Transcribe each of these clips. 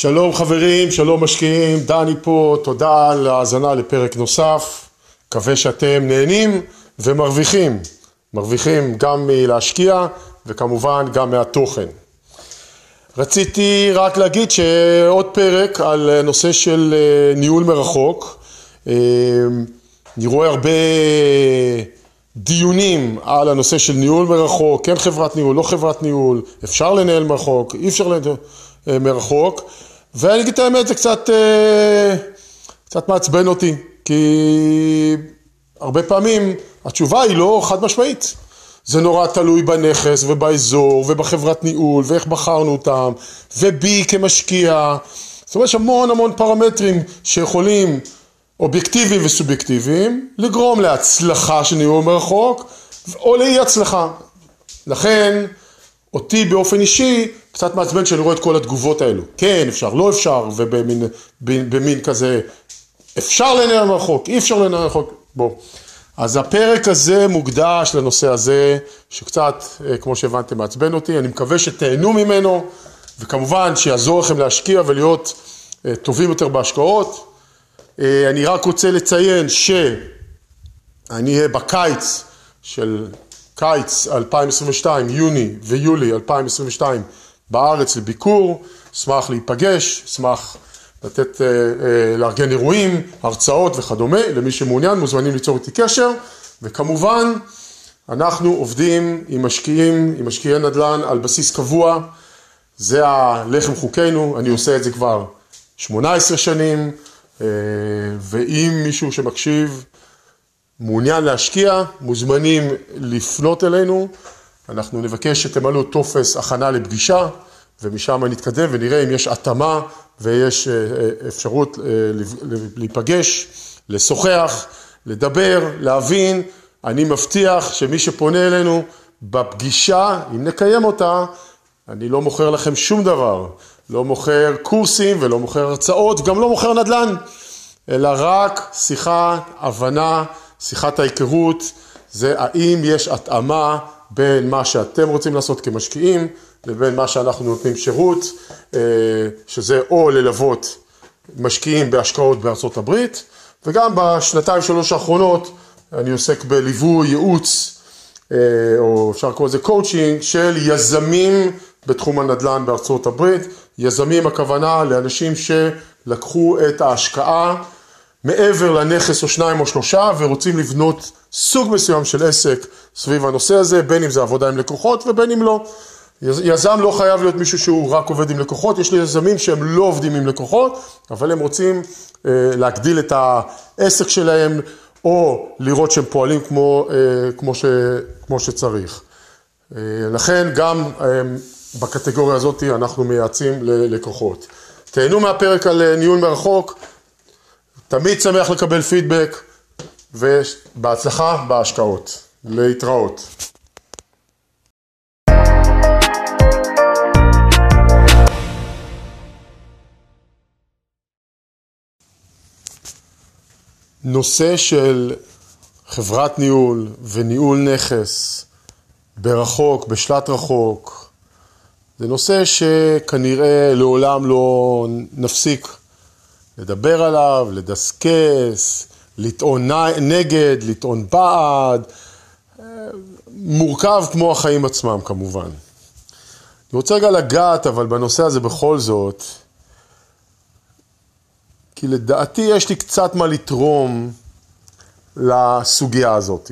שלום חברים, שלום משקיעים, דני פה, תודה על ההאזנה לפרק נוסף. מקווה שאתם נהנים ומרוויחים. מרוויחים גם מלהשקיע וכמובן גם מהתוכן. רציתי רק להגיד שעוד פרק על נושא של אה, ניהול מרחוק. אה, אני רואה הרבה דיונים על הנושא של ניהול מרחוק, כן חברת ניהול, לא חברת ניהול, אפשר לנהל מרחוק, אי אפשר לנהל אה, מרחוק, ואני אגיד את האמת, זה קצת, אה, קצת מעצבן אותי, כי הרבה פעמים התשובה היא לא חד משמעית. זה נורא תלוי בנכס ובאזור ובחברת ניהול ואיך בחרנו אותם ובי כמשקיע. זאת אומרת, יש המון המון פרמטרים שיכולים אובייקטיביים וסובייקטיביים, לגרום להצלחה של ניהול מרחוק או לאי הצלחה. לכן, אותי באופן אישי, קצת מעצבן שאני רואה את כל התגובות האלו. כן, אפשר, לא אפשר, ובמין במין כזה, אפשר לנהל מרחוק, אי אפשר לנהל מרחוק. בוא. אז הפרק הזה מוקדש לנושא הזה, שקצת, אה, כמו שהבנתם, מעצבן אותי. אני מקווה שתהנו ממנו, וכמובן שיעזור לכם להשקיע ולהיות אה, טובים יותר בהשקעות. אה, אני רק רוצה לציין שאני אהיה בקיץ של קיץ 2022, יוני ויולי 2022 בארץ לביקור, אשמח להיפגש, אשמח לתת, אה, אה, לארגן אירועים, הרצאות וכדומה, למי שמעוניין מוזמנים ליצור איתי קשר, וכמובן אנחנו עובדים עם משקיעים, עם משקיעי נדל"ן על בסיס קבוע, זה הלחם חוקנו, אני עושה את זה כבר 18 שנים, אה, ואם מישהו שמקשיב מעוניין להשקיע, מוזמנים לפנות אלינו, אנחנו נבקש שתמלאו טופס הכנה לפגישה, ומשם נתקדם ונראה אם יש התאמה ויש אה, אה, אפשרות להיפגש, לשוחח, לדבר, להבין. אני מבטיח שמי שפונה אלינו בפגישה, אם נקיים אותה, אני לא מוכר לכם שום דבר. לא מוכר קורסים ולא מוכר הרצאות, גם לא מוכר נדל"ן, אלא רק שיחה, הבנה, שיחת ההיכרות, זה האם יש התאמה בין מה שאתם רוצים לעשות כמשקיעים לבין מה שאנחנו נותנים שירות, אה, שזה או ללוות משקיעים בהשקעות בארצות הברית, וגם בשנתיים שלוש האחרונות אני עוסק בליווי, ייעוץ, אה, או אפשר לקרוא לזה קואוצ'ינג, של יזמים בתחום הנדל"ן בארצות הברית. יזמים הכוונה לאנשים שלקחו את ההשקעה מעבר לנכס או שניים או שלושה ורוצים לבנות סוג מסוים של עסק סביב הנושא הזה, בין אם זה עבודה עם לקוחות ובין אם לא. יזם לא חייב להיות מישהו שהוא רק עובד עם לקוחות, יש לי יזמים שהם לא עובדים עם לקוחות, אבל הם רוצים אה, להגדיל את העסק שלהם או לראות שהם פועלים כמו, אה, כמו, ש, כמו שצריך. אה, לכן גם בקטגוריה הזאת אנחנו מייעצים ללקוחות. תהנו מהפרק על ניהול מרחוק, תמיד שמח לקבל פידבק ובהצלחה בהשקעות. להתראות. נושא של חברת ניהול וניהול נכס ברחוק, בשלט רחוק, זה נושא שכנראה לעולם לא נפסיק לדבר עליו, לדסקס, לטעון נגד, לטעון בעד, מורכב כמו החיים עצמם כמובן. אני רוצה רגע לגעת אבל בנושא הזה בכל זאת, כי לדעתי יש לי קצת מה לתרום לסוגיה הזאת.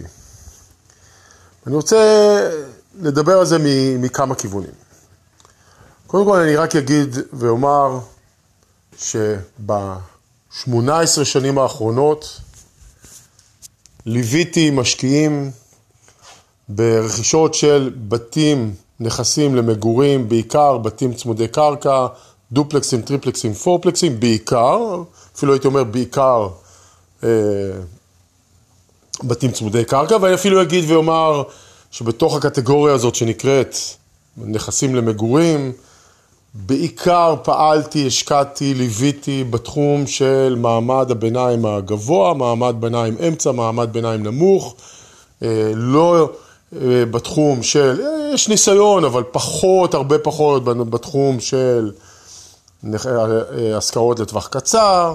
אני רוצה לדבר על זה מכמה כיוונים. קודם כל אני רק אגיד ואומר שב-18 שנים האחרונות ליוויתי משקיעים ברכישות של בתים, נכסים למגורים, בעיקר בתים צמודי קרקע, דופלקסים, טריפלקסים, פורפלקסים, בעיקר, אפילו הייתי אומר בעיקר אה, בתים צמודי קרקע, ואני אפילו אגיד ואומר שבתוך הקטגוריה הזאת שנקראת נכסים למגורים, בעיקר פעלתי, השקעתי, ליוויתי בתחום של מעמד הביניים הגבוה, מעמד ביניים אמצע, מעמד ביניים נמוך, אה, לא אה, בתחום של, אה, יש ניסיון, אבל פחות, הרבה פחות בתחום של השכרות לטווח קצר,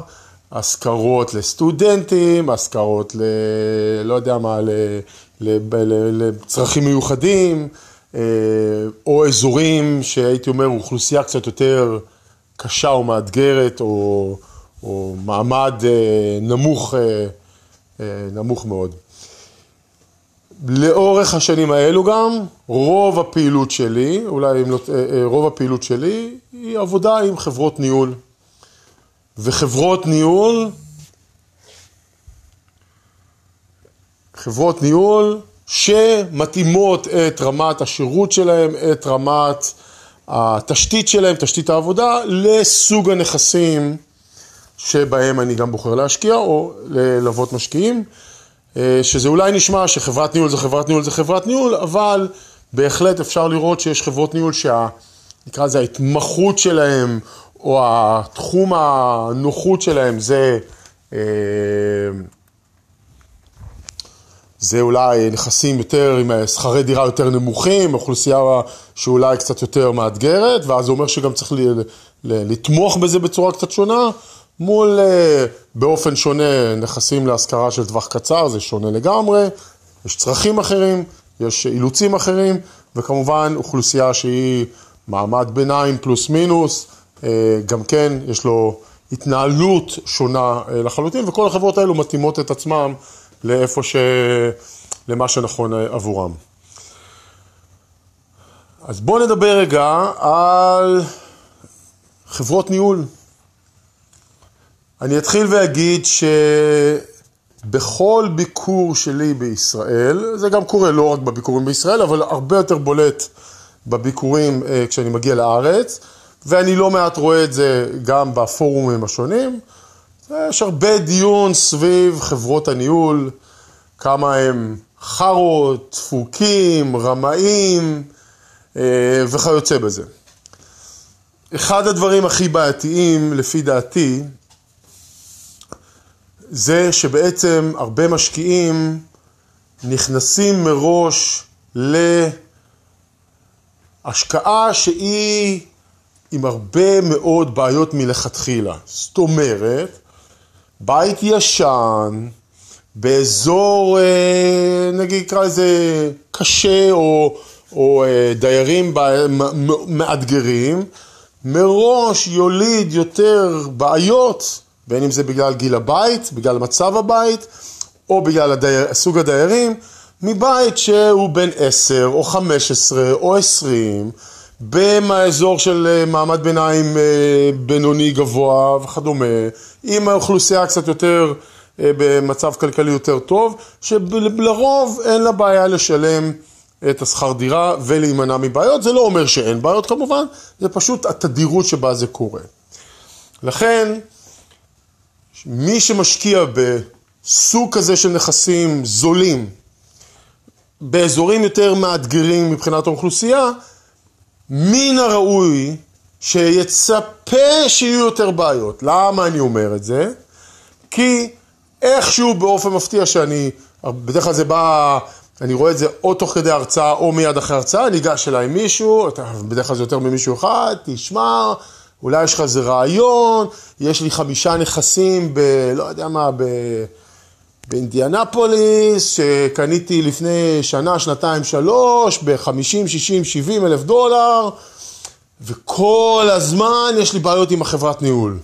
השכרות לסטודנטים, השכרות ל... לא יודע מה. לצרכים מיוחדים, או אזורים שהייתי אומר אוכלוסייה קצת יותר קשה או מאתגרת, או, או מעמד נמוך, נמוך מאוד. לאורך השנים האלו גם, רוב הפעילות שלי, אולי אם לא, אה, אה, רוב הפעילות שלי, היא עבודה עם חברות ניהול. וחברות ניהול, חברות ניהול שמתאימות את רמת השירות שלהם, את רמת התשתית שלהם, תשתית העבודה, לסוג הנכסים שבהם אני גם בוחר להשקיע או ללוות משקיעים. אה, שזה אולי נשמע שחברת ניהול זה חברת ניהול זה חברת ניהול, אבל בהחלט אפשר לראות שיש חברות ניהול שה... נקרא לזה ההתמחות שלהם, או התחום הנוחות שלהם זה, אה, זה אולי נכסים יותר עם שכרי דירה יותר נמוכים, אוכלוסייה שאולי קצת יותר מאתגרת, ואז זה אומר שגם צריך לתמוך בזה בצורה קצת שונה. מול אה, באופן שונה נכסים להשכרה של טווח קצר, זה שונה לגמרי, יש צרכים אחרים, יש אילוצים אחרים, וכמובן אוכלוסייה שהיא מעמד ביניים פלוס מינוס, אה, גם כן יש לו התנהלות שונה אה, לחלוטין, וכל החברות האלו מתאימות את עצמם לאיפה ש... למה שנכון עבורם. אז בואו נדבר רגע על חברות ניהול. אני אתחיל ואגיד שבכל ביקור שלי בישראל, זה גם קורה לא רק בביקורים בישראל, אבל הרבה יותר בולט בביקורים אה, כשאני מגיע לארץ, ואני לא מעט רואה את זה גם בפורומים השונים. יש הרבה דיון סביב חברות הניהול, כמה הם חארות, דפוקים, רמאים אה, וכיוצא בזה. אחד הדברים הכי בעייתיים, לפי דעתי, זה שבעצם הרבה משקיעים נכנסים מראש להשקעה שהיא עם הרבה מאוד בעיות מלכתחילה. זאת אומרת, בית ישן, באזור, אה, נגיד נקרא לזה קשה, או, או אה, דיירים מאתגרים, מראש יוליד יותר בעיות בין אם זה בגלל גיל הבית, בגלל מצב הבית, או בגלל הדייר, סוג הדיירים, מבית שהוא בן 10 או 15 או 20, באזור של אה, מעמד ביניים בינוני גבוה וכדומה, עם האוכלוסייה קצת יותר אה, במצב כלכלי יותר טוב, שלרוב אין לה בעיה לשלם את השכר דירה ולהימנע מבעיות. זה לא אומר שאין בעיות כמובן, זה פשוט התדירות שבה זה קורה. לכן, מי שמשקיע בסוג כזה של נכסים זולים, באזורים יותר מאתגרים מבחינת האוכלוסייה, מן הראוי שיצפה שיהיו יותר בעיות. למה אני אומר את זה? כי איכשהו באופן מפתיע שאני, בדרך כלל זה בא, אני רואה את זה או תוך כדי הרצאה או מיד אחרי הרצאה, ניגש אליי מישהו, בדרך כלל זה יותר ממישהו אחד, תשמע, אולי יש לך איזה רעיון, יש לי חמישה נכסים ב... לא יודע מה, ב... באינדיאנפוליס, שקניתי לפני שנה, שנתיים, שלוש, ב-50, 60, 70 אלף דולר, וכל הזמן יש לי בעיות עם החברת ניהול.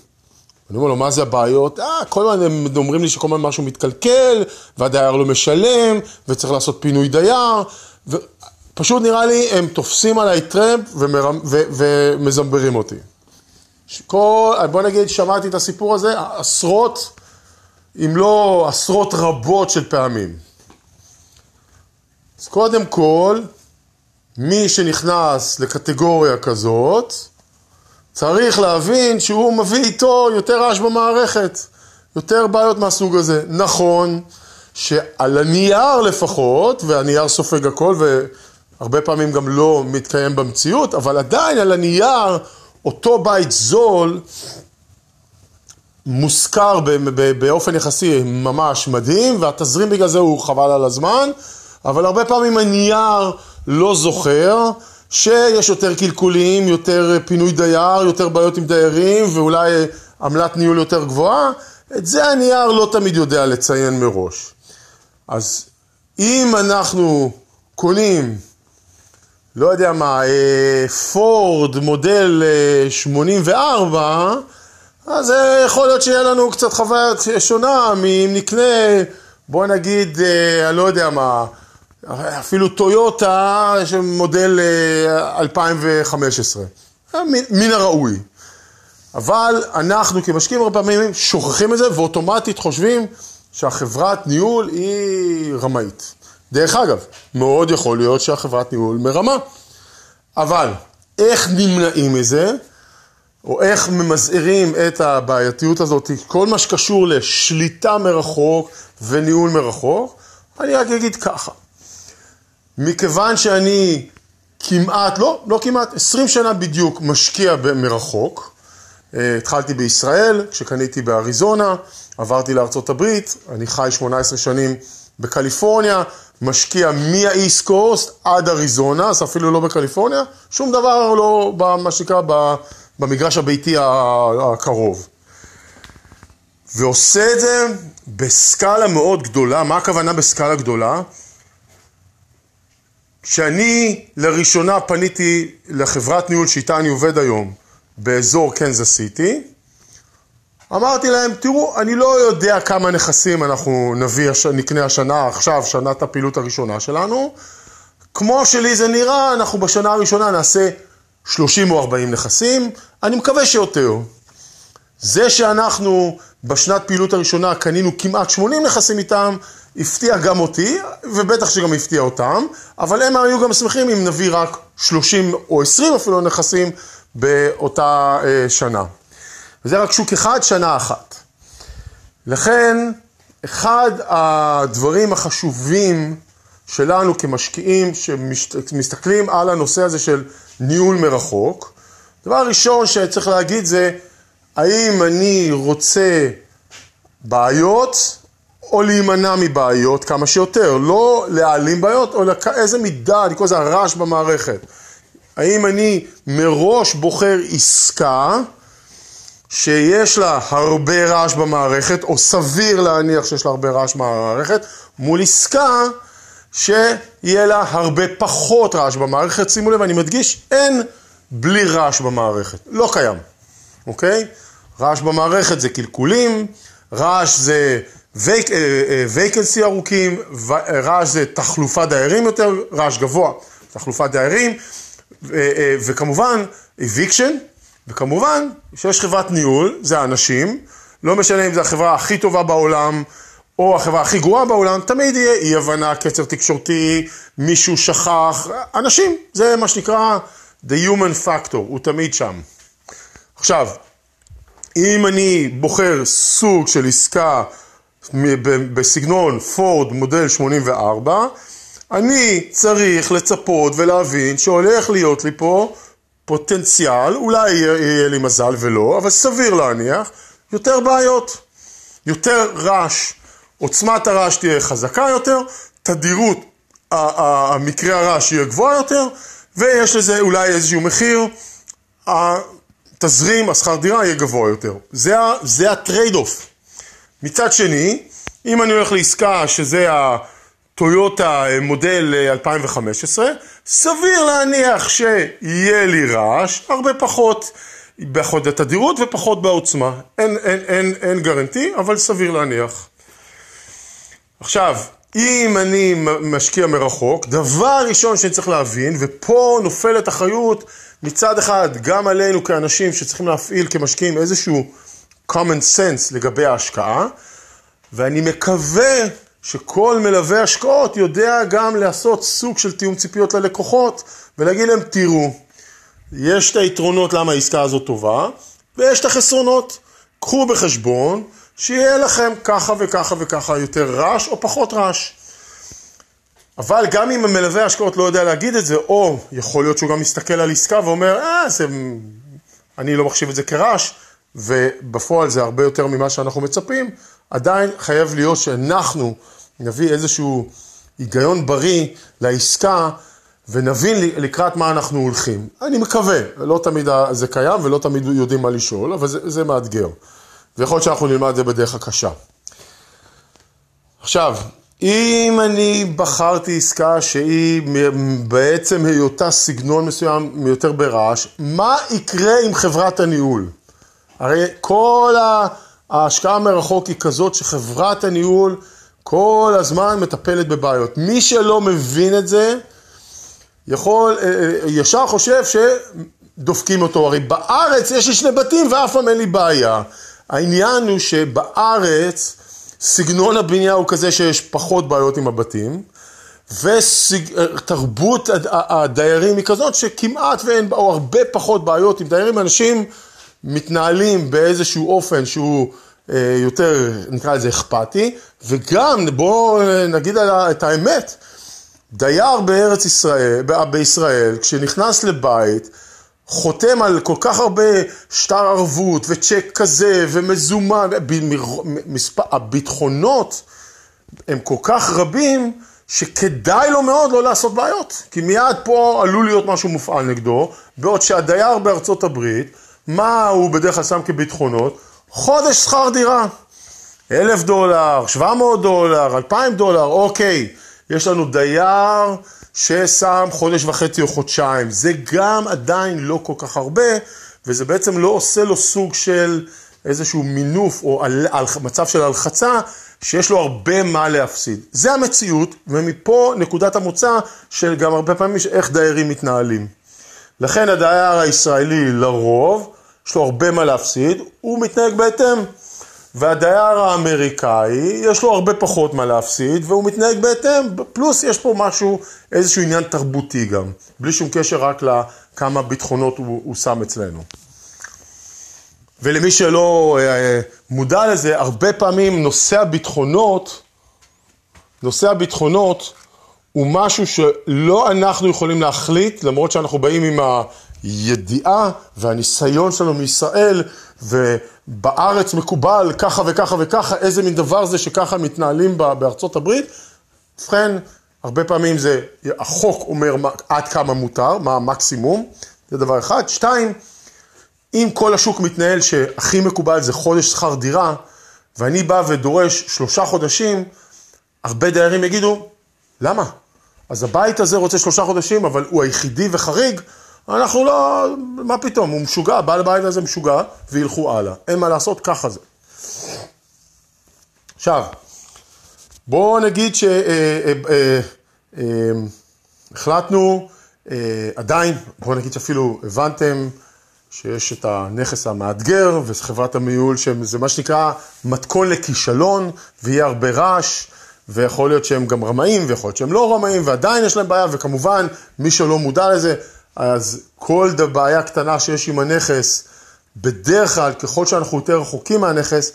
אני אומר לו, מה זה הבעיות? אה, כל הזמן הם אומרים לי שכל הזמן משהו מתקלקל, והדייר לא משלם, וצריך לעשות פינוי דייר, ופשוט נראה לי, הם תופסים עליי טרמפ ומרמ... ו... ומזמברים אותי. כל, בוא נגיד, שמעתי את הסיפור הזה עשרות, אם לא עשרות רבות של פעמים. אז קודם כל, מי שנכנס לקטגוריה כזאת, צריך להבין שהוא מביא איתו יותר רעש במערכת, יותר בעיות מהסוג הזה. נכון שעל הנייר לפחות, והנייר סופג הכל, והרבה פעמים גם לא מתקיים במציאות, אבל עדיין על הנייר אותו בית זול מושכר באופן יחסי ממש מדהים, והתזרים בגלל זה הוא חבל על הזמן, אבל הרבה פעמים הנייר לא זוכר, שיש יותר קלקולים, יותר פינוי דייר, יותר בעיות עם דיירים ואולי עמלת ניהול יותר גבוהה, את זה הנייר לא תמיד יודע לציין מראש. אז אם אנחנו קונים, לא יודע מה, אה, פורד מודל 84, אה, אז יכול להיות שיהיה לנו קצת חוויה שונה מאם נקנה, בוא נגיד, אה, אני לא יודע מה, אפילו טויוטה מודל 2015, מן הראוי. אבל אנחנו כמשקיעים הרבה פעמים שוכחים את זה ואוטומטית חושבים שהחברת ניהול היא רמאית. דרך אגב, מאוד יכול להיות שהחברת ניהול מרמה, אבל איך נמנעים מזה, או איך ממזערים את הבעייתיות הזאת, כל מה שקשור לשליטה מרחוק וניהול מרחוק, אני רק אגיד ככה, מכיוון שאני כמעט, לא, לא כמעט, 20 שנה בדיוק משקיע מרחוק, אה, התחלתי בישראל, כשקניתי באריזונה, עברתי לארצות הברית, אני חי 18 שנים בקליפורניה, משקיע מהאיסט קוסט עד אריזונה, אז אפילו לא בקליפורניה, שום דבר לא, מה שנקרא, במגרש הביתי הקרוב. ועושה את זה בסקאלה מאוד גדולה, מה הכוונה בסקאלה גדולה? כשאני לראשונה פניתי לחברת ניהול שאיתה אני עובד היום, באזור קנזס סיטי. אמרתי להם, תראו, אני לא יודע כמה נכסים אנחנו נביא, נקנה השנה, עכשיו, שנת הפעילות הראשונה שלנו. כמו שלי זה נראה, אנחנו בשנה הראשונה נעשה 30 או 40 נכסים, אני מקווה שיותר. זה שאנחנו בשנת פעילות הראשונה קנינו כמעט 80 נכסים איתם, הפתיע גם אותי, ובטח שגם הפתיע אותם, אבל הם היו גם שמחים אם נביא רק 30 או 20 אפילו נכסים באותה אה, שנה. וזה רק שוק אחד, שנה אחת. לכן, אחד הדברים החשובים שלנו כמשקיעים שמסתכלים על הנושא הזה של ניהול מרחוק, דבר ראשון שצריך להגיד זה, האם אני רוצה בעיות או להימנע מבעיות כמה שיותר, לא להעלים בעיות, או איזה מידה, אני קורא לזה הרעש במערכת. האם אני מראש בוחר עסקה שיש לה הרבה רעש במערכת, או סביר להניח שיש לה הרבה רעש במערכת, מול עסקה שיהיה לה הרבה פחות רעש במערכת. שימו לב, אני מדגיש, אין בלי רעש במערכת, לא קיים, אוקיי? רעש במערכת זה קלקולים, רעש זה וייקנסי אה, אה, ארוכים, רעש זה תחלופת דיירים יותר, רעש גבוה, תחלופת דיירים, אה, וכמובן, eviction, וכמובן שיש חברת ניהול, זה האנשים, לא משנה אם זו החברה הכי טובה בעולם, או החברה הכי גרועה בעולם, תמיד יהיה אי הבנה, קצר תקשורתי, מישהו שכח, אנשים, זה מה שנקרא the human factor, הוא תמיד שם. עכשיו, אם אני בוחר סוג של עסקה בסגנון פורד מודל 84, אני צריך לצפות ולהבין שהולך להיות לי פה פוטנציאל, אולי יהיה לי מזל ולא, אבל סביר להניח, יותר בעיות, יותר רעש, עוצמת הרעש תהיה חזקה יותר, תדירות המקרה הרעש יהיה גבוה יותר, ויש לזה אולי איזשהו מחיר, התזרים, השכר דירה יהיה גבוה יותר. זה, זה ה trade off. מצד שני, אם אני הולך לעסקה שזה הטויוטה מודל 2015, אה, סביר להניח שיהיה לי רעש, הרבה פחות בחוד התדירות ופחות בעוצמה. אין, אין, אין, אין גרנטי, אבל סביר להניח. עכשיו, אם אני משקיע מרחוק, דבר ראשון שאני צריך להבין, ופה נופלת אחריות מצד אחד גם עלינו כאנשים שצריכים להפעיל כמשקיעים איזשהו common sense לגבי ההשקעה, ואני מקווה שכל מלווה השקעות יודע גם לעשות סוג של תיאום ציפיות ללקוחות ולהגיד להם, תראו, יש את היתרונות למה העסקה הזאת טובה, ויש את החסרונות. קחו בחשבון שיהיה לכם ככה וככה וככה יותר רעש או פחות רעש. אבל גם אם המלווה ההשקעות לא יודע להגיד את זה, או יכול להיות שהוא גם מסתכל על עסקה ואומר, אה, זה... אני לא מחשיב את זה כרעש, ובפועל זה הרבה יותר ממה שאנחנו מצפים, עדיין חייב להיות שאנחנו נביא איזשהו היגיון בריא לעסקה ונבין לקראת מה אנחנו הולכים. אני מקווה, לא תמיד זה קיים ולא תמיד יודעים מה לשאול, אבל זה, זה מאתגר. ויכול להיות שאנחנו נלמד את זה בדרך הקשה. עכשיו, אם אני בחרתי עסקה שהיא בעצם היותה סגנון מסוים יותר ברעש, מה יקרה עם חברת הניהול? הרי כל ההשקעה מרחוק היא כזאת שחברת הניהול כל הזמן מטפלת בבעיות. מי שלא מבין את זה, יכול, אה, אה, ישר חושב שדופקים אותו. הרי בארץ יש לי שני בתים ואף פעם אין לי בעיה. העניין הוא שבארץ סגנון הבנייה הוא כזה שיש פחות בעיות עם הבתים, ותרבות הדיירים היא כזאת שכמעט ואין, או הרבה פחות בעיות עם דיירים, אנשים מתנהלים באיזשהו אופן שהוא אה, יותר, נקרא לזה אכפתי, וגם בואו נגיד את האמת, דייר בארץ ישראל, בישראל, כשנכנס לבית, חותם על כל כך הרבה שטר ערבות וצ'ק כזה ומזומן, הביטחונות הם כל כך רבים שכדאי לו מאוד לא לעשות בעיות, כי מיד פה עלול להיות משהו מופעל נגדו, בעוד שהדייר בארצות הברית, מה הוא בדרך כלל שם כביטחונות? חודש שכר דירה, אלף דולר, שבע מאות דולר, אלפיים דולר, אוקיי, יש לנו דייר ששם חודש וחצי או חודשיים, זה גם עדיין לא כל כך הרבה, וזה בעצם לא עושה לו סוג של איזשהו מינוף או על, על, מצב של הלחצה, שיש לו הרבה מה להפסיד. זה המציאות, ומפה נקודת המוצא של גם הרבה פעמים איך דיירים מתנהלים. לכן הדייר הישראלי לרוב, יש לו הרבה מה להפסיד, הוא מתנהג בהתאם. והדייר האמריקאי, יש לו הרבה פחות מה להפסיד, והוא מתנהג בהתאם, פלוס יש פה משהו, איזשהו עניין תרבותי גם, בלי שום קשר רק לכמה ביטחונות הוא, הוא שם אצלנו. ולמי שלא אה, מודע לזה, הרבה פעמים נושא הביטחונות, נושא הביטחונות הוא משהו שלא אנחנו יכולים להחליט, למרות שאנחנו באים עם הידיעה והניסיון שלנו מישראל, ובארץ מקובל ככה וככה וככה, איזה מין דבר זה שככה מתנהלים בארצות הברית. ובכן, הרבה פעמים זה, החוק אומר עד כמה מותר, מה המקסימום, זה דבר אחד. שתיים, אם כל השוק מתנהל שהכי מקובל זה חודש שכר דירה, ואני בא ודורש שלושה חודשים, הרבה דיירים יגידו, למה? אז הבית הזה רוצה שלושה חודשים, אבל הוא היחידי וחריג, אנחנו לא, מה פתאום, הוא משוגע, בעל הבית הזה משוגע, וילכו הלאה. אין מה לעשות, ככה זה. עכשיו, בואו נגיד שהחלטנו, אה, אה, אה, עדיין, בואו נגיד שאפילו הבנתם שיש את הנכס המאתגר וחברת המיול, שזה מה שנקרא מתכון לכישלון, ויהיה הרבה רעש. ויכול להיות שהם גם רמאים, ויכול להיות שהם לא רמאים, ועדיין יש להם בעיה, וכמובן, מי שלא מודע לזה, אז כל בעיה קטנה שיש עם הנכס, בדרך כלל, ככל שאנחנו יותר רחוקים מהנכס,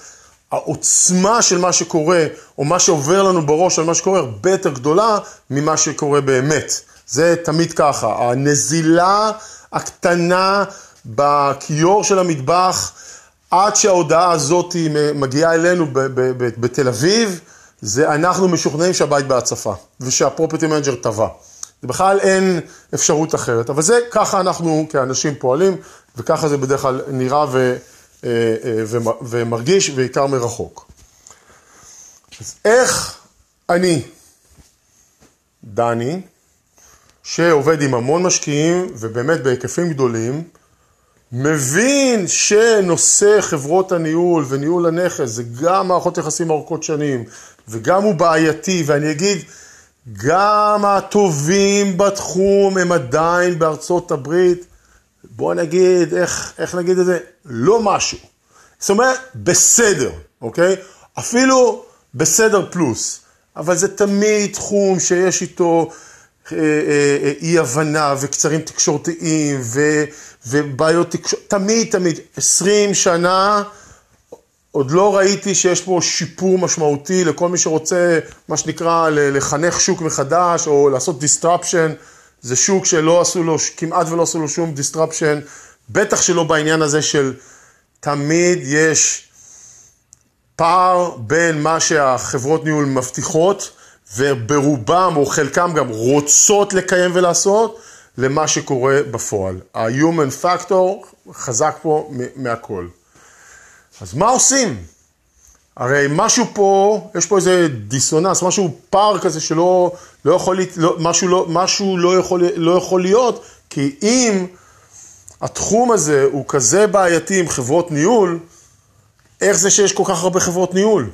העוצמה של מה שקורה, או מה שעובר לנו בראש על מה שקורה, הרבה יותר גדולה ממה שקורה באמת. זה תמיד ככה. הנזילה הקטנה בכיור של המטבח, עד שההודעה הזאת מגיעה אלינו בתל אביב, זה אנחנו משוכנעים שהבית בהצפה, ושה property manager טבע. זה בכלל אין אפשרות אחרת, אבל זה ככה אנחנו כאנשים פועלים, וככה זה בדרך כלל נראה ו, אה, אה, ומרגיש, בעיקר מרחוק. אז איך אני, דני, שעובד עם המון משקיעים, ובאמת בהיקפים גדולים, מבין שנושא חברות הניהול וניהול הנכס זה גם מערכות יחסים ארוכות שנים, וגם הוא בעייתי, ואני אגיד, גם הטובים בתחום הם עדיין בארצות הברית, בוא נגיד, איך, איך נגיד את זה? לא משהו. זאת אומרת, בסדר, אוקיי? אפילו בסדר פלוס, אבל זה תמיד תחום שיש איתו אה, אה, אה, אי הבנה וקצרים תקשורתיים ו, ובעיות תקשורת, תמיד תמיד, עשרים שנה עוד לא ראיתי שיש פה שיפור משמעותי לכל מי שרוצה, מה שנקרא, לחנך שוק מחדש או לעשות disruption. זה שוק שלא עשו לו, כמעט ולא עשו לו שום disruption, בטח שלא בעניין הזה של תמיד יש פער בין מה שהחברות ניהול מבטיחות וברובם או חלקם גם רוצות לקיים ולעשות, למה שקורה בפועל. ה-human factor חזק פה מהכל. אז מה עושים? הרי משהו פה, יש פה איזה דיסוננס, משהו פער כזה שלא לא יכול, לא, משהו, לא, משהו לא, יכול, לא יכול להיות, כי אם התחום הזה הוא כזה בעייתי עם חברות ניהול, איך זה שיש כל כך הרבה חברות ניהול?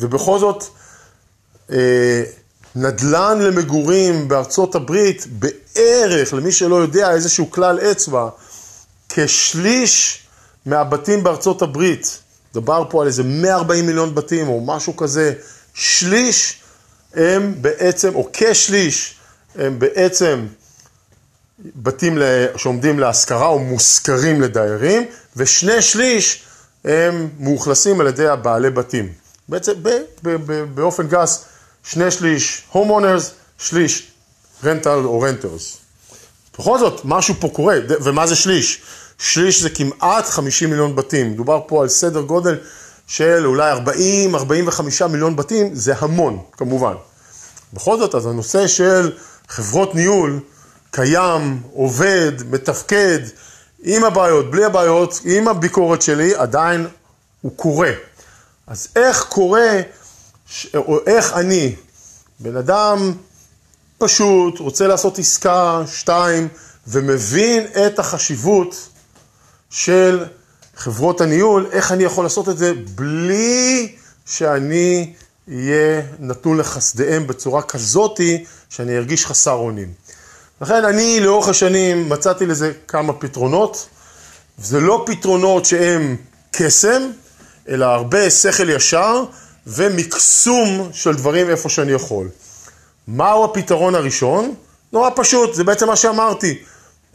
ובכל זאת, אה, נדל"ן למגורים בארצות הברית, בערך, למי שלא יודע, איזשהו כלל אצבע, כשליש מהבתים בארצות הברית, דובר פה על איזה 140 מיליון בתים או משהו כזה, שליש הם בעצם, או כשליש, הם בעצם בתים שעומדים להשכרה או מושכרים לדיירים, ושני שליש הם מאוכלסים על ידי הבעלי בתים. בעצם באופן גס, שני שליש homeowners, שליש רנטל או רנטרס. בכל זאת, משהו פה קורה, ומה זה שליש? שליש זה כמעט 50 מיליון בתים. מדובר פה על סדר גודל של אולי 40-45 מיליון בתים, זה המון, כמובן. בכל זאת, אז הנושא של חברות ניהול קיים, עובד, מתפקד, עם הבעיות, בלי הבעיות, עם הביקורת שלי, עדיין הוא קורה. אז איך קורה, או איך אני, בן אדם פשוט, רוצה לעשות עסקה, שתיים, ומבין את החשיבות של חברות הניהול, איך אני יכול לעשות את זה בלי שאני אהיה נתון לחסדיהם בצורה כזאתי שאני ארגיש חסר אונים. לכן אני לאורך השנים מצאתי לזה כמה פתרונות, זה לא פתרונות שהם קסם, אלא הרבה שכל ישר ומקסום של דברים איפה שאני יכול. מהו הפתרון הראשון? נורא פשוט, זה בעצם מה שאמרתי.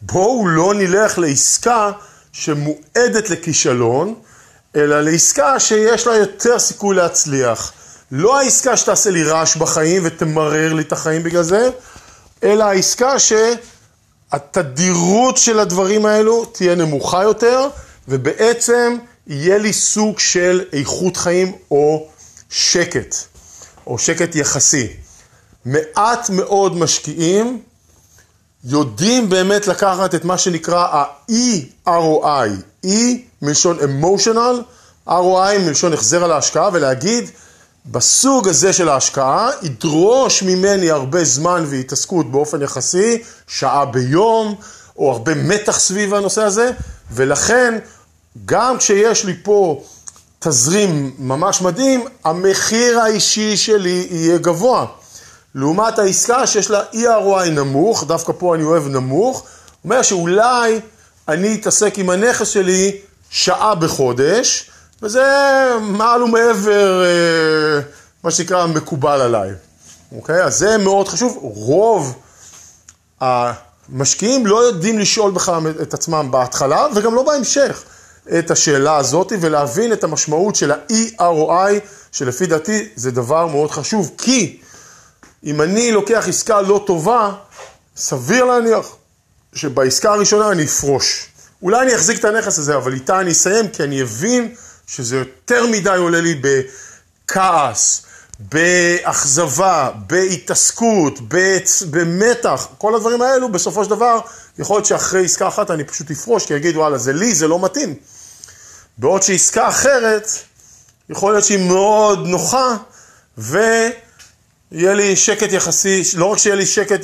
בואו לא נלך לעסקה שמועדת לכישלון, אלא לעסקה שיש לה יותר סיכוי להצליח. לא העסקה שתעשה לי רעש בחיים ותמרר לי את החיים בגלל זה, אלא העסקה שהתדירות של הדברים האלו תהיה נמוכה יותר, ובעצם יהיה לי סוג של איכות חיים או שקט, או שקט יחסי. מעט מאוד משקיעים יודעים באמת לקחת את מה שנקרא ה-E-ROI, E מלשון emotional, ROI מלשון החזר על ההשקעה, ולהגיד, בסוג הזה של ההשקעה, ידרוש ממני הרבה זמן והתעסקות באופן יחסי, שעה ביום, או הרבה מתח סביב הנושא הזה, ולכן, גם כשיש לי פה תזרים ממש מדהים, המחיר האישי שלי יהיה גבוה. לעומת העסקה שיש לה EROI נמוך, דווקא פה אני אוהב נמוך, אומר שאולי אני אתעסק עם הנכס שלי שעה בחודש, וזה מעל ומעבר, אה, מה שנקרא, מקובל עליי. אוקיי? אז זה מאוד חשוב. רוב המשקיעים לא יודעים לשאול בכלל את עצמם בהתחלה, וגם לא בהמשך, את השאלה הזאת, ולהבין את המשמעות של ה-EROI, שלפי דעתי זה דבר מאוד חשוב, כי אם אני לוקח עסקה לא טובה, סביר להניח שבעסקה הראשונה אני אפרוש. אולי אני אחזיק את הנכס הזה, אבל איתה אני אסיים, כי אני אבין שזה יותר מדי עולה לי בכעס, באכזבה, בהתעסקות, במתח, כל הדברים האלו, בסופו של דבר, יכול להיות שאחרי עסקה אחת אני פשוט אפרוש, כי אגיד, וואלה, זה לי, זה לא מתאים. בעוד שעסקה אחרת, יכול להיות שהיא מאוד נוחה, ו... יהיה לי שקט יחסי, לא רק שיהיה לי שקט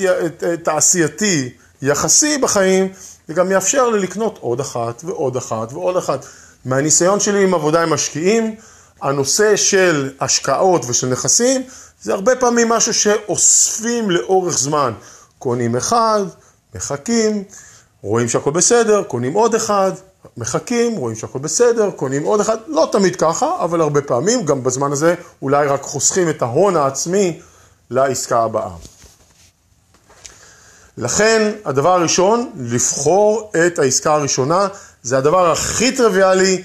תעשייתי יחסי בחיים, זה גם יאפשר לי לקנות עוד אחת ועוד אחת ועוד אחת. מהניסיון שלי עם עבודה עם משקיעים, הנושא של השקעות ושל נכסים, זה הרבה פעמים משהו שאוספים לאורך זמן. קונים אחד, מחכים, רואים שהכל בסדר, קונים עוד אחד, מחכים, רואים שהכל בסדר, קונים עוד אחד, לא תמיד ככה, אבל הרבה פעמים, גם בזמן הזה אולי רק חוסכים את ההון העצמי לעסקה הבאה. לכן, הדבר הראשון, לבחור את העסקה הראשונה, זה הדבר הכי טריוויאלי,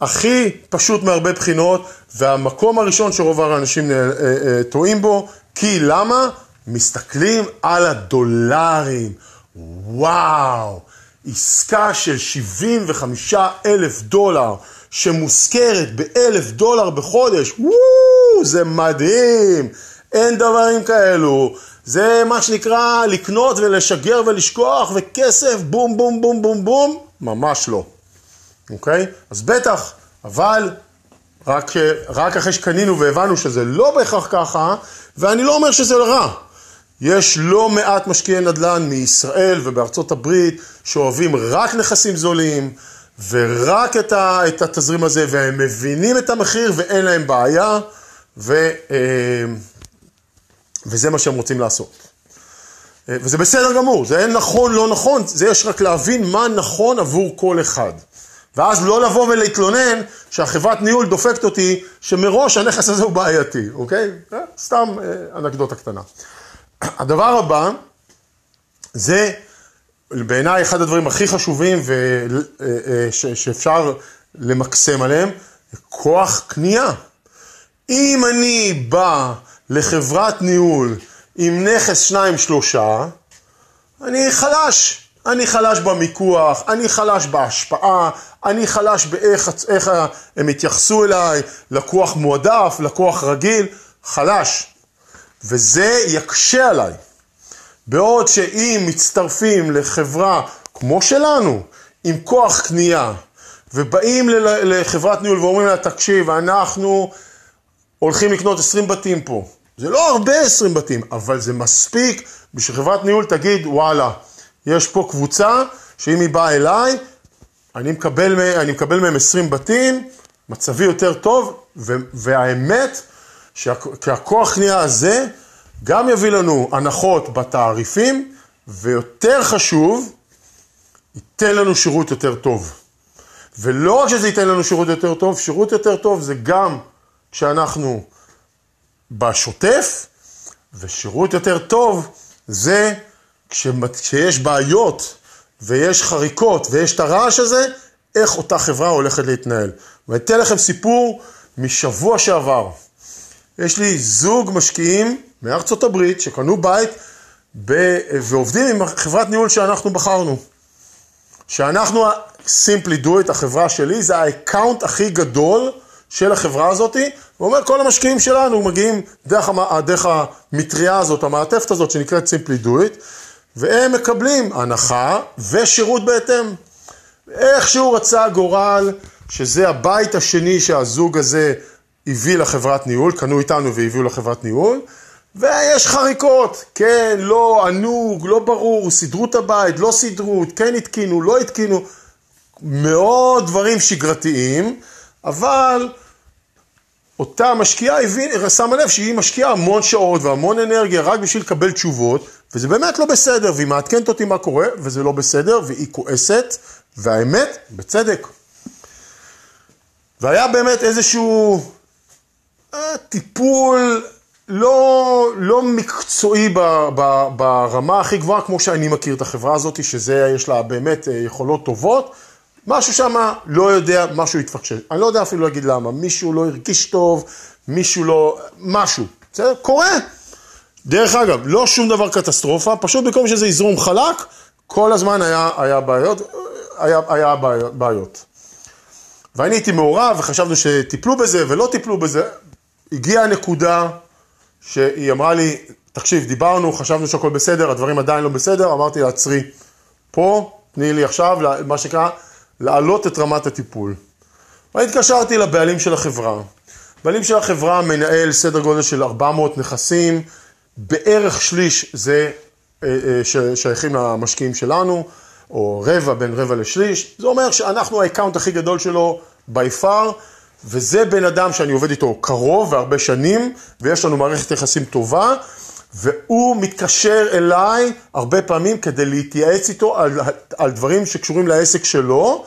הכי פשוט מהרבה בחינות, והמקום הראשון שרוב האנשים אה, אה, טועים בו, כי למה? מסתכלים על הדולרים. וואו, עסקה של 75 אלף דולר שמושכרת באלף דולר בחודש, וואו, זה מדהים. אין דברים כאלו. זה מה שנקרא לקנות ולשגר ולשכוח וכסף, בום בום בום בום בום, ממש לא. אוקיי? אז בטח, אבל רק, רק אחרי שקנינו והבנו שזה לא בהכרח ככה, ואני לא אומר שזה רע. יש לא מעט משקיעי נדל"ן מישראל ובארצות הברית שאוהבים רק נכסים זולים ורק את, ה, את התזרים הזה, והם מבינים את המחיר ואין להם בעיה, ו, אה, וזה מה שהם רוצים לעשות. אה, וזה בסדר גמור, זה אין נכון, לא נכון, זה יש רק להבין מה נכון עבור כל אחד. ואז לא לבוא ולהתלונן שהחברת ניהול דופקת אותי, שמראש הנכס הזה הוא בעייתי, אוקיי? אה, סתם אנקדוטה קטנה. הדבר הבא זה בעיניי אחד הדברים הכי חשובים ו... שאפשר למקסם עליהם, כוח קנייה. אם אני בא לחברת ניהול עם נכס שניים שלושה, אני חלש. אני חלש במיקוח, אני חלש בהשפעה, אני חלש באיך איך הם התייחסו אליי, לקוח מועדף, לקוח רגיל, חלש. וזה יקשה עליי. בעוד שאם מצטרפים לחברה כמו שלנו, עם כוח קנייה, ובאים לחברת ניהול ואומרים לה, תקשיב, אנחנו הולכים לקנות 20 בתים פה. זה לא הרבה 20 בתים, אבל זה מספיק בשביל חברת ניהול תגיד, וואלה, יש פה קבוצה שאם היא באה אליי, אני מקבל, אני מקבל מהם 20 בתים, מצבי יותר טוב, והאמת, שהכוח קנייה הזה, גם יביא לנו הנחות בתעריפים, ויותר חשוב, ייתן לנו שירות יותר טוב. ולא רק שזה ייתן לנו שירות יותר טוב, שירות יותר טוב זה גם כשאנחנו בשוטף, ושירות יותר טוב זה כשיש בעיות ויש חריקות ויש את הרעש הזה, איך אותה חברה הולכת להתנהל. ואני אתן לכם סיפור משבוע שעבר. יש לי זוג משקיעים מארצות הברית שקנו בית ב... ועובדים עם חברת ניהול שאנחנו בחרנו. שאנחנו, simply do it, החברה שלי, זה ה account הכי גדול של החברה הזאת, ואומר כל המשקיעים שלנו מגיעים דרך, המ... דרך המטריה הזאת, המעטפת הזאת שנקראת simply do it, והם מקבלים הנחה ושירות בהתאם. איכשהו רצה הגורל שזה הבית השני שהזוג הזה הביא לחברת ניהול, קנו איתנו והביאו לחברת ניהול, ויש חריקות, כן, לא, ענו, לא ברור, סידרו את הבית, לא סידרו, כן התקינו, לא התקינו, מאוד דברים שגרתיים, אבל אותה משקיעה הבין, שמה לב שהיא משקיעה המון שעות והמון אנרגיה רק בשביל לקבל תשובות, וזה באמת לא בסדר, והיא מעדכנת אותי מה קורה, וזה לא בסדר, והיא כועסת, והאמת, בצדק. והיה באמת איזשהו אה, טיפול לא, לא מקצועי ב, ב, ברמה הכי גבוהה, כמו שאני מכיר את החברה הזאת, שזה, יש לה באמת אה, יכולות טובות. משהו שם לא יודע, משהו התפקשש. אני לא יודע אפילו להגיד למה. מישהו לא הרגיש טוב, מישהו לא... משהו. בסדר? קורה. דרך אגב, לא שום דבר קטסטרופה, פשוט במקום שזה יזרום חלק, כל הזמן היה, היה בעיות, היה, היה בעיות. ואני הייתי מעורב וחשבנו שטיפלו בזה ולא טיפלו בזה. הגיעה הנקודה שהיא אמרה לי, תקשיב, דיברנו, חשבנו שהכל בסדר, הדברים עדיין לא בסדר, אמרתי לה, עצרי. פה, תני לי עכשיו, מה שנקרא, להעלות את רמת הטיפול. והתקשרתי לבעלים של החברה. בעלים של החברה מנהל סדר גודל של 400 נכסים, בערך שליש זה אה, אה, שייכים למשקיעים שלנו, או רבע, בין רבע לשליש. זה אומר שאנחנו ה account הכי גדול שלו by far, וזה בן אדם שאני עובד איתו קרוב והרבה שנים, ויש לנו מערכת יחסים טובה, והוא מתקשר אליי הרבה פעמים כדי להתייעץ איתו על, על דברים שקשורים לעסק שלו,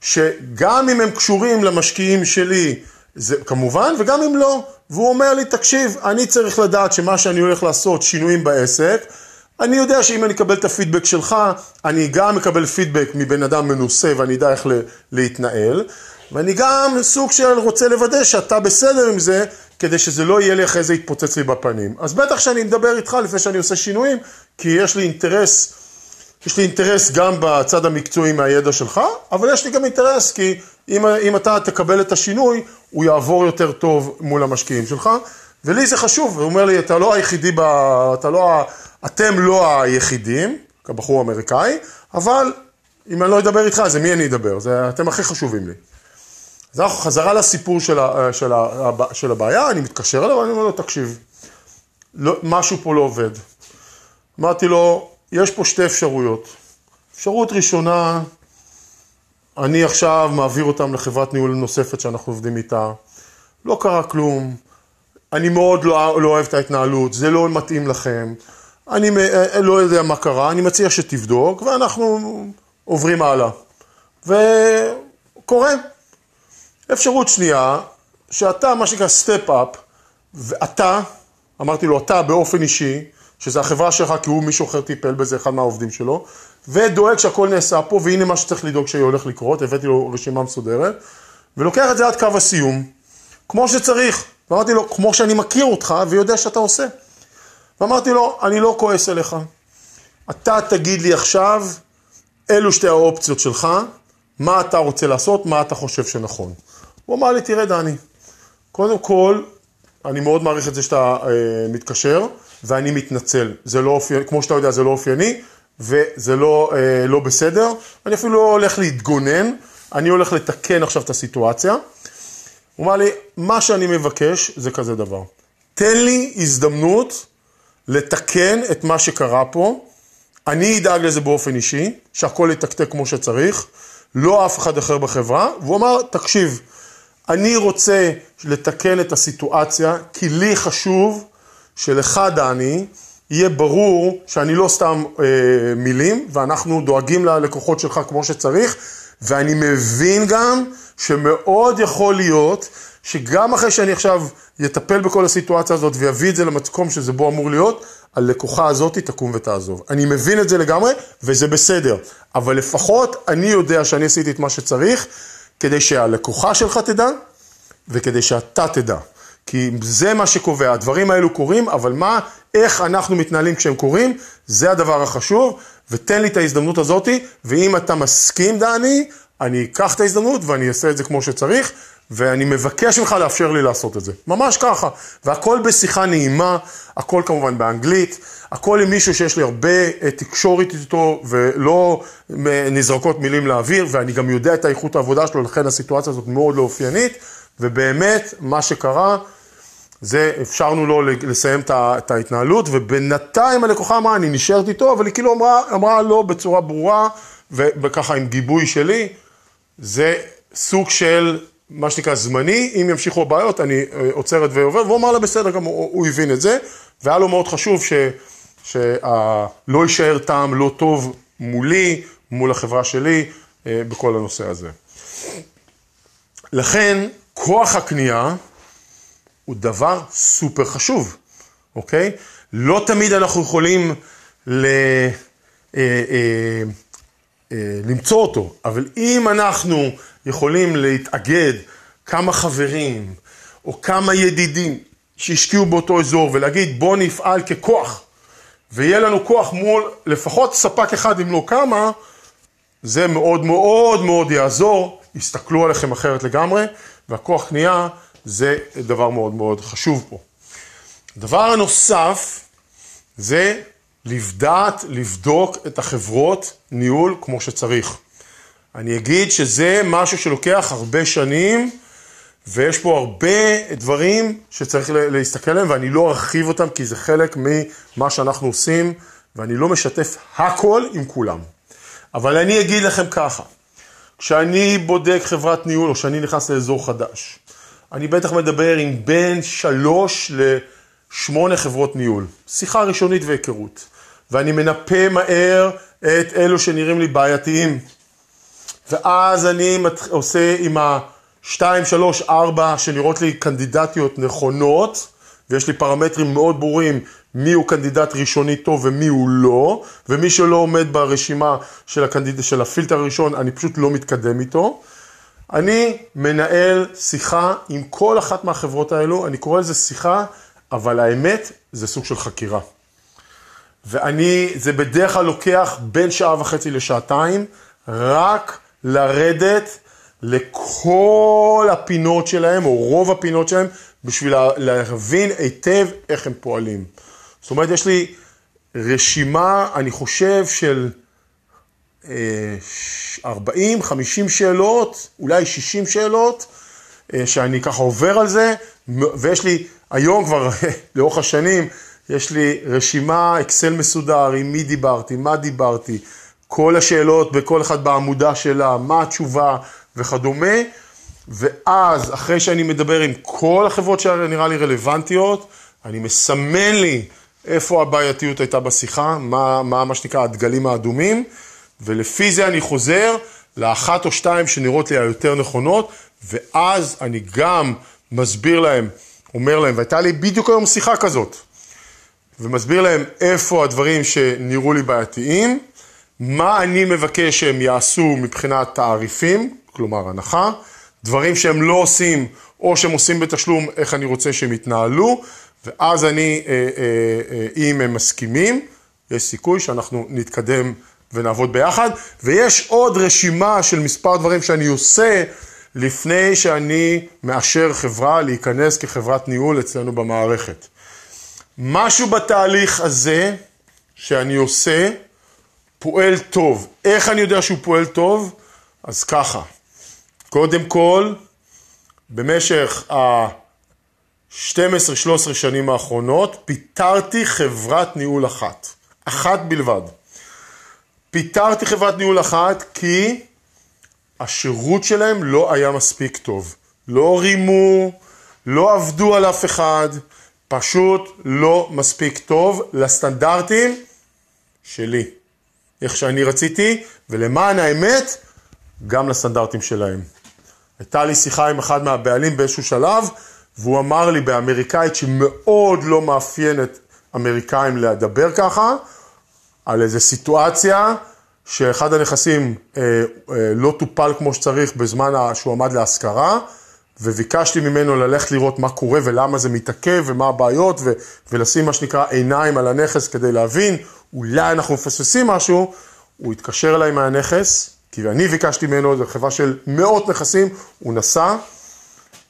שגם אם הם קשורים למשקיעים שלי, זה כמובן, וגם אם לא. והוא אומר לי, תקשיב, אני צריך לדעת שמה שאני הולך לעשות, שינויים בעסק, אני יודע שאם אני אקבל את הפידבק שלך, אני גם אקבל פידבק מבן אדם מנוסה ואני אדע איך להתנהל, ואני גם סוג של רוצה לוודא שאתה בסדר עם זה, כדי שזה לא יהיה לי אחרי זה יתפוצץ לי בפנים. אז בטח שאני מדבר איתך לפני שאני עושה שינויים, כי יש לי אינטרס, יש לי אינטרס גם בצד המקצועי מהידע שלך, אבל יש לי גם אינטרס, כי אם, אם אתה תקבל את השינוי, הוא יעבור יותר טוב מול המשקיעים שלך, ולי זה חשוב, הוא אומר לי, אתה לא היחידי, ב... אתה לא, אתם לא היחידים, כבחור אמריקאי, אבל אם אני לא אדבר איתך, אז מי אני אדבר? זה, אתם הכי חשובים לי. אז אנחנו חזרה לסיפור של, ה, של, ה, של הבעיה, אני מתקשר אליו ואני אומר לו, תקשיב, לא, משהו פה לא עובד. אמרתי לו, יש פה שתי אפשרויות. אפשרות ראשונה, אני עכשיו מעביר אותם לחברת ניהול נוספת שאנחנו עובדים איתה, לא קרה כלום, אני מאוד לא, לא אוהב את ההתנהלות, זה לא מתאים לכם, אני לא יודע מה קרה, אני מציע שתבדוק, ואנחנו עוברים הלאה. וקורה. אפשרות שנייה, שאתה, מה שנקרא step up, ואתה, אמרתי לו, אתה באופן אישי, שזה החברה שלך, כי הוא מישהו אחר טיפל בזה, אחד מהעובדים שלו, ודואג שהכל נעשה פה, והנה מה שצריך לדאוג שהולך לקרות, הבאתי לו רשימה מסודרת, ולוקח את זה עד קו הסיום, כמו שצריך. ואמרתי לו, כמו שאני מכיר אותך ויודע שאתה עושה. ואמרתי לו, אני לא כועס עליך. אתה תגיד לי עכשיו, אלו שתי האופציות שלך, מה אתה רוצה לעשות, מה אתה חושב שנכון. הוא אמר לי, תראה דני, קודם כל, אני מאוד מעריך את זה שאתה אה, מתקשר, ואני מתנצל. זה לא אופייני, כמו שאתה יודע, זה לא אופייני, וזה לא, אה, לא בסדר. אני אפילו לא הולך להתגונן, אני הולך לתקן עכשיו את הסיטואציה. הוא אמר לי, מה שאני מבקש זה כזה דבר. תן לי הזדמנות לתקן את מה שקרה פה, אני אדאג לזה באופן אישי, שהכל יתקתק כמו שצריך, לא אף אחד אחר בחברה, והוא אמר, תקשיב, אני רוצה לתקן את הסיטואציה, כי לי חשוב שלך, דני, יהיה ברור שאני לא סתם אה, מילים, ואנחנו דואגים ללקוחות שלך כמו שצריך, ואני מבין גם שמאוד יכול להיות שגם אחרי שאני עכשיו אטפל בכל הסיטואציה הזאת ויביא את זה למקום שזה בו אמור להיות, הלקוחה הזאת תקום ותעזוב. אני מבין את זה לגמרי, וזה בסדר. אבל לפחות אני יודע שאני עשיתי את מה שצריך, כדי שהלקוחה שלך תדע, וכדי שאתה תדע. כי זה מה שקובע, הדברים האלו קורים, אבל מה, איך אנחנו מתנהלים כשהם קורים, זה הדבר החשוב, ותן לי את ההזדמנות הזאתי, ואם אתה מסכים, דני, אני אקח את ההזדמנות ואני אעשה את זה כמו שצריך, ואני מבקש ממך לאפשר לי לעשות את זה. ממש ככה. והכל בשיחה נעימה, הכל כמובן באנגלית, הכל עם מישהו שיש לי הרבה אה, תקשורת איתו ולא נזרקות מילים לאוויר, ואני גם יודע את האיכות העבודה שלו, לכן הסיטואציה הזאת מאוד לא אופיינית, ובאמת, מה שקרה, זה אפשרנו לו לסיים את ההתנהלות, ובינתיים הלקוחה אמרה, אני נשארת איתו, אבל היא כאילו אמרה, אמרה לא בצורה ברורה, וככה עם גיבוי שלי, זה סוג של מה שנקרא זמני, אם ימשיכו הבעיות אני אה, עוצרת ועובר, והוא אמר לה בסדר גם, הוא, הבין את זה, והיה לו מאוד חשוב שלא יישאר טעם לא טוב מולי, מול החברה שלי, אה, בכל הנושא הזה. לכן, כוח הקנייה הוא דבר סופר חשוב, אוקיי? לא תמיד אנחנו יכולים ל... אה, אה, למצוא אותו, אבל אם אנחנו יכולים להתאגד כמה חברים או כמה ידידים שהשקיעו באותו אזור ולהגיד בואו נפעל ככוח ויהיה לנו כוח מול לפחות ספק אחד אם לא כמה, זה מאוד מאוד מאוד יעזור, יסתכלו עליכם אחרת לגמרי והכוח קנייה זה דבר מאוד מאוד חשוב פה. הדבר הנוסף זה לבדעת, לבדוק את החברות ניהול כמו שצריך. אני אגיד שזה משהו שלוקח הרבה שנים, ויש פה הרבה דברים שצריך להסתכל עליהם, ואני לא ארחיב אותם כי זה חלק ממה שאנחנו עושים, ואני לא משתף הכל עם כולם. אבל אני אגיד לכם ככה, כשאני בודק חברת ניהול, או כשאני נכנס לאזור חדש, אני בטח מדבר עם בין שלוש לשמונה חברות ניהול. שיחה ראשונית והיכרות. ואני מנפה מהר את אלו שנראים לי בעייתיים. ואז אני. עושה עם ה-2, 3, 4 שנראות לי קנדידטיות נכונות, ויש לי פרמטרים מאוד ברורים מי הוא קנדידט ראשוני טוב ומי הוא לא, ומי שלא עומד ברשימה של, הקנדיד... של הפילטר הראשון, אני פשוט לא מתקדם איתו. אני מנהל שיחה עם כל אחת מהחברות האלו, אני קורא לזה שיחה, אבל האמת זה סוג של חקירה. ואני, זה בדרך כלל לוקח בין שעה וחצי לשעתיים, רק לרדת לכל הפינות שלהם, או רוב הפינות שלהם, בשביל להבין היטב איך הם פועלים. זאת אומרת, יש לי רשימה, אני חושב, של 40, 50 שאלות, אולי 60 שאלות, אה, שאני ככה עובר על זה, ויש לי היום כבר, לאורך השנים, יש לי רשימה, אקסל מסודר, עם מי דיברתי, מה דיברתי, כל השאלות בכל אחד בעמודה שלה, מה התשובה וכדומה, ואז אחרי שאני מדבר עם כל החברות שנראה לי רלוונטיות, אני מסמן לי איפה הבעייתיות הייתה בשיחה, מה, מה, מה שנקרא הדגלים האדומים, ולפי זה אני חוזר לאחת או שתיים שנראות לי היותר נכונות, ואז אני גם מסביר להם, אומר להם, והייתה לי בדיוק היום שיחה כזאת, ומסביר להם איפה הדברים שנראו לי בעייתיים, מה אני מבקש שהם יעשו מבחינת תעריפים, כלומר הנחה, דברים שהם לא עושים או שהם עושים בתשלום, איך אני רוצה שהם יתנהלו, ואז אני, אה, אה, אה, אם הם מסכימים, יש סיכוי שאנחנו נתקדם ונעבוד ביחד, ויש עוד רשימה של מספר דברים שאני עושה לפני שאני מאשר חברה להיכנס כחברת ניהול אצלנו במערכת. משהו בתהליך הזה שאני עושה פועל טוב. איך אני יודע שהוא פועל טוב? אז ככה, קודם כל, במשך ה-12-13 שנים האחרונות פיטרתי חברת ניהול אחת, אחת בלבד. פיטרתי חברת ניהול אחת כי השירות שלהם לא היה מספיק טוב. לא רימו, לא עבדו על אף אחד, פשוט לא מספיק טוב לסטנדרטים שלי, איך שאני רציתי, ולמען האמת, גם לסטנדרטים שלהם. הייתה לי שיחה עם אחד מהבעלים באיזשהו שלב, והוא אמר לי באמריקאית שמאוד לא מאפיינת אמריקאים לדבר ככה, על איזו סיטואציה שאחד הנכסים אה, אה, לא טופל כמו שצריך בזמן שהוא עמד להשכרה, וביקשתי ממנו ללכת לראות מה קורה ולמה זה מתעכב ומה הבעיות, ו- ולשים מה שנקרא עיניים על הנכס כדי להבין, אולי אנחנו מפספסים משהו, הוא התקשר אליי מהנכס, כי אני ביקשתי ממנו, זו חברה של מאות נכסים, הוא נסע,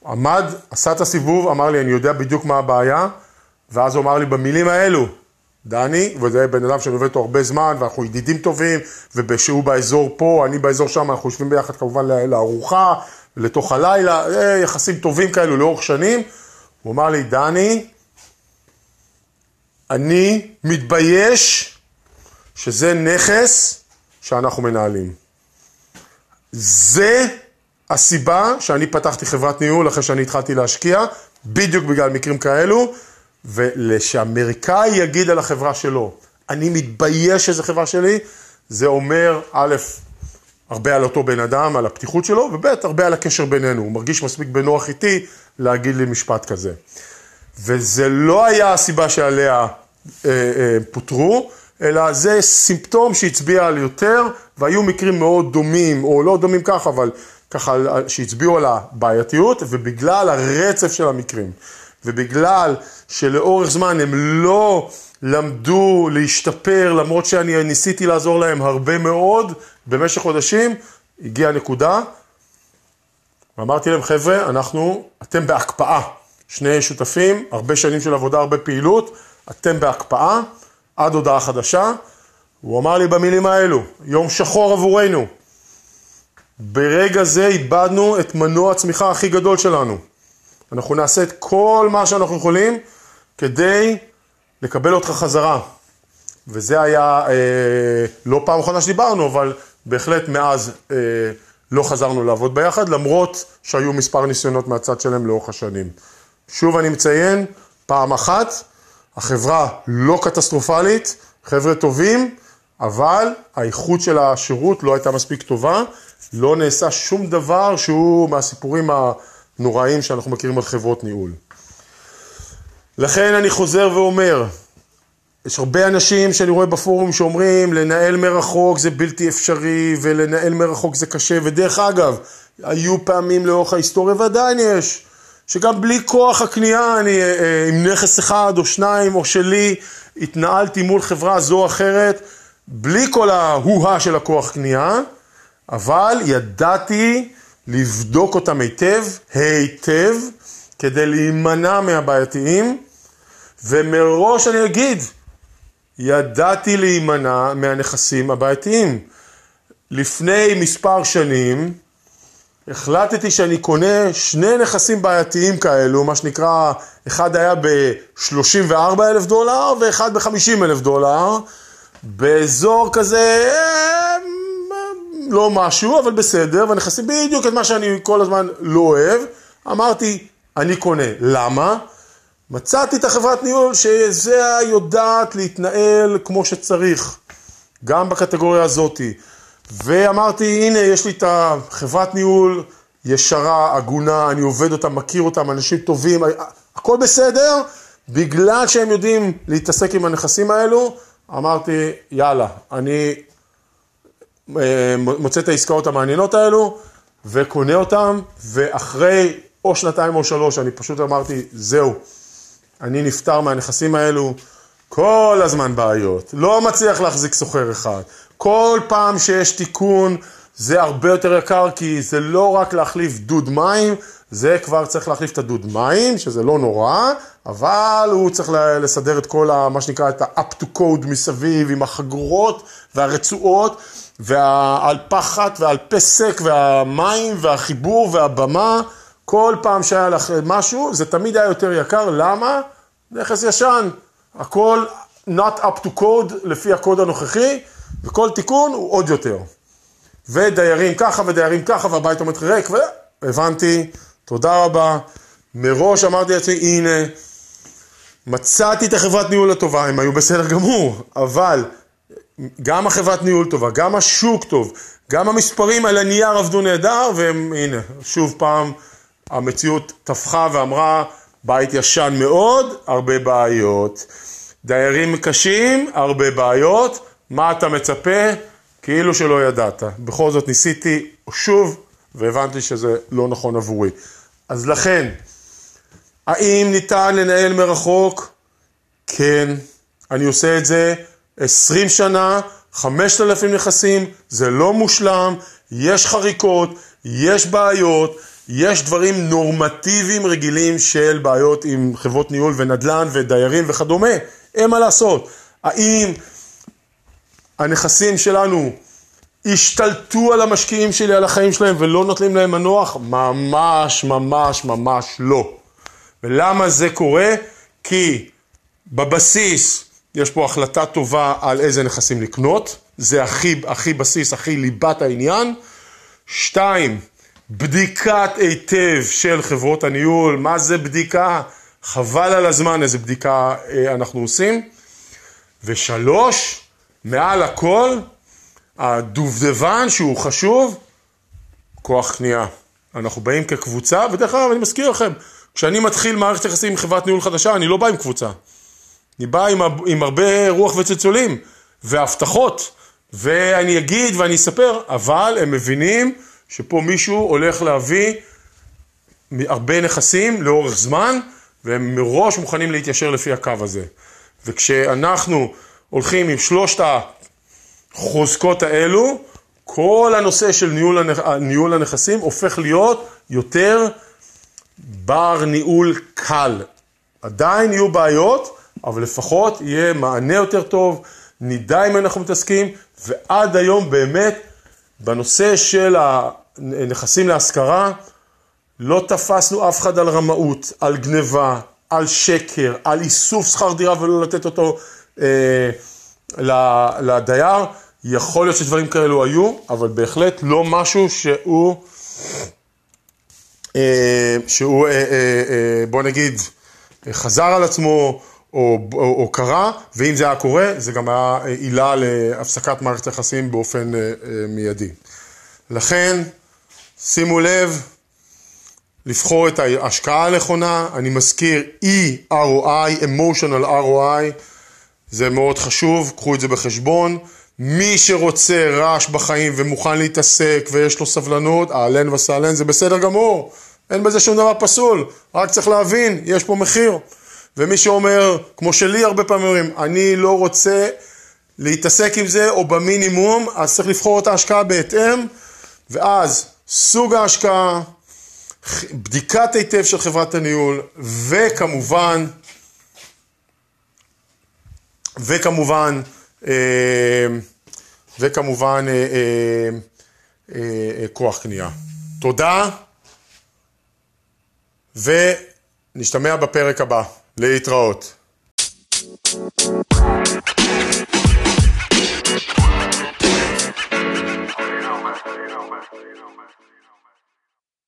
עמד, עשה את הסיבוב, אמר לי, אני יודע בדיוק מה הבעיה, ואז הוא אמר לי במילים האלו, דני, וזה בן אדם שאני עובד איתו הרבה זמן, ואנחנו ידידים טובים, ושהוא באזור פה, אני באזור שם, אנחנו יושבים ביחד כמובן לארוחה, לתוך הלילה, יחסים טובים כאלו לאורך שנים. הוא אמר לי, דני, אני מתבייש שזה נכס שאנחנו מנהלים. זה הסיבה שאני פתחתי חברת ניהול אחרי שאני התחלתי להשקיע, בדיוק בגלל מקרים כאלו, ושאמריקאי יגיד על החברה שלו, אני מתבייש שזו חברה שלי, זה אומר, א', הרבה על אותו בן אדם, על הפתיחות שלו, וב', הרבה על הקשר בינינו. הוא מרגיש מספיק בנוח איתי להגיד לי משפט כזה. וזה לא היה הסיבה שעליה אה, אה, פוטרו, אלא זה סימפטום שהצביע על יותר, והיו מקרים מאוד דומים, או לא דומים ככה, אבל ככה שהצביעו על הבעייתיות, ובגלל הרצף של המקרים, ובגלל שלאורך זמן הם לא למדו להשתפר, למרות שאני ניסיתי לעזור להם הרבה מאוד במשך חודשים, הגיעה נקודה, ואמרתי להם, חבר'ה, אנחנו, אתם בהקפאה. שני שותפים, הרבה שנים של עבודה, הרבה פעילות, אתם בהקפאה, עד הודעה חדשה. הוא אמר לי במילים האלו, יום שחור עבורנו. ברגע זה איבדנו את מנוע הצמיחה הכי גדול שלנו. אנחנו נעשה את כל מה שאנחנו יכולים כדי לקבל אותך חזרה. וזה היה אה, לא פעם אחרונה שדיברנו, אבל בהחלט מאז אה, לא חזרנו לעבוד ביחד, למרות שהיו מספר ניסיונות מהצד שלהם לאורך השנים. שוב אני מציין, פעם אחת, החברה לא קטסטרופלית, חבר'ה טובים, אבל האיכות של השירות לא הייתה מספיק טובה, לא נעשה שום דבר שהוא מהסיפורים הנוראים שאנחנו מכירים על חברות ניהול. לכן אני חוזר ואומר, יש הרבה אנשים שאני רואה בפורום שאומרים לנהל מרחוק זה בלתי אפשרי ולנהל מרחוק זה קשה, ודרך אגב, היו פעמים לאורך ההיסטוריה ועדיין יש, שגם בלי כוח הקנייה אני אה, אה, עם נכס אחד או שניים או שלי התנהלתי מול חברה זו או אחרת, בלי כל ההוא-הא של הכוח קנייה, אבל ידעתי לבדוק אותם היטב, היטב, כדי להימנע מהבעייתיים, ומראש אני אגיד, ידעתי להימנע מהנכסים הבעייתיים. לפני מספר שנים החלטתי שאני קונה שני נכסים בעייתיים כאלו, מה שנקרא, אחד היה ב-34 אלף דולר ואחד ב-50 אלף דולר, באזור כזה, אה, לא משהו, אבל בסדר, ונכסים בדיוק את מה שאני כל הזמן לא אוהב. אמרתי, אני קונה. למה? מצאתי את החברת ניהול שזה יודעת להתנהל כמו שצריך, גם בקטגוריה הזאתי. ואמרתי, הנה, יש לי את החברת ניהול ישרה, הגונה, אני עובד אותה, מכיר אותם, אנשים טובים, הכל בסדר, בגלל שהם יודעים להתעסק עם הנכסים האלו, אמרתי, יאללה, אני אה, מוצא את העסקאות המעניינות האלו וקונה אותם, ואחרי או שנתיים או שלוש, אני פשוט אמרתי, זהו, אני נפטר מהנכסים האלו, כל הזמן בעיות, לא מצליח להחזיק סוחר אחד. כל פעם שיש תיקון זה הרבה יותר יקר, כי זה לא רק להחליף דוד מים, זה כבר צריך להחליף את הדוד מים, שזה לא נורא, אבל הוא צריך לסדר את כל ה, מה שנקרא, את ה-up to code מסביב, עם החגורות והרצועות, והאלפחת והאלפסק והמים והחיבור והבמה. כל פעם שהיה לך משהו, זה תמיד היה יותר יקר, למה? נכס ישן, הכל not up to code לפי הקוד הנוכחי, וכל תיקון הוא עוד יותר. ודיירים ככה ודיירים ככה, והבית עומד ריק, והבנתי, תודה רבה. מראש אמרתי לעצמי, הנה, מצאתי את החברת ניהול הטובה, הם היו בסדר גמור, אבל גם החברת ניהול טובה, גם השוק טוב, גם המספרים על הנייר עבדו נהדר, והם, הנה, שוב פעם, המציאות טפחה ואמרה, בית ישן מאוד, הרבה בעיות. דיירים קשים, הרבה בעיות. מה אתה מצפה? כאילו שלא ידעת. בכל זאת ניסיתי שוב, והבנתי שזה לא נכון עבורי. אז לכן, האם ניתן לנהל מרחוק? כן, אני עושה את זה 20 שנה, 5,000 נכסים, זה לא מושלם, יש חריקות, יש בעיות, יש דברים נורמטיביים רגילים של בעיות עם חברות ניהול ונדל"ן ודיירים וכדומה, אין מה לעשות. האם הנכסים שלנו השתלטו על המשקיעים שלי, על החיים שלהם ולא נותנים להם מנוח? ממש, ממש, ממש לא. ולמה זה קורה? כי בבסיס יש פה החלטה טובה על איזה נכסים לקנות, זה הכי, הכי בסיס, הכי ליבת העניין. שתיים, בדיקת היטב של חברות הניהול, מה זה בדיקה? חבל על הזמן איזה בדיקה אה, אנחנו עושים. ושלוש, מעל הכל, הדובדבן שהוא חשוב, כוח קנייה. אנחנו באים כקבוצה, ודרך אגב אני מזכיר לכם, כשאני מתחיל מערכת יחסים עם חברת ניהול חדשה, אני לא בא עם קבוצה. אני בא עם, עם הרבה רוח וצלצולים והבטחות, ואני אגיד ואני אספר, אבל הם מבינים שפה מישהו הולך להביא הרבה נכסים לאורך זמן, והם מראש מוכנים להתיישר לפי הקו הזה. וכשאנחנו הולכים עם שלושת החוזקות האלו, כל הנושא של ניהול, הנכ... ניהול הנכסים הופך להיות יותר בר ניהול קל. עדיין יהיו בעיות, אבל לפחות יהיה מענה יותר טוב, נדע אם אנחנו מתעסקים, ועד היום באמת בנושא של הנכסים להשכרה, לא תפסנו אף אחד על רמאות, על גניבה, על שקר, על איסוף שכר דירה ולא לתת אותו לדייר. יכול להיות שדברים כאלו היו, אבל בהחלט לא משהו שהוא, אה, שהוא אה, אה, אה, בוא נגיד, חזר על עצמו או, או, או קרה, ואם זה היה קורה, זה גם היה עילה להפסקת מערכת היחסים באופן אה, אה, מיידי. לכן, שימו לב, לבחור את ההשקעה הנכונה, אני מזכיר E-ROI, Emotional ROI, זה מאוד חשוב, קחו את זה בחשבון. מי שרוצה רעש בחיים ומוכן להתעסק ויש לו סבלנות, אהלן וסהלן, זה בסדר גמור, אין בזה שום דבר פסול, רק צריך להבין, יש פה מחיר. ומי שאומר, כמו שלי הרבה פעמים אומרים, אני לא רוצה להתעסק עם זה או במינימום, אז צריך לבחור את ההשקעה בהתאם, ואז סוג ההשקעה, בדיקת היטב של חברת הניהול, וכמובן, וכמובן, אה, וכמובן כוח קנייה. תודה, ונשתמע בפרק הבא. להתראות.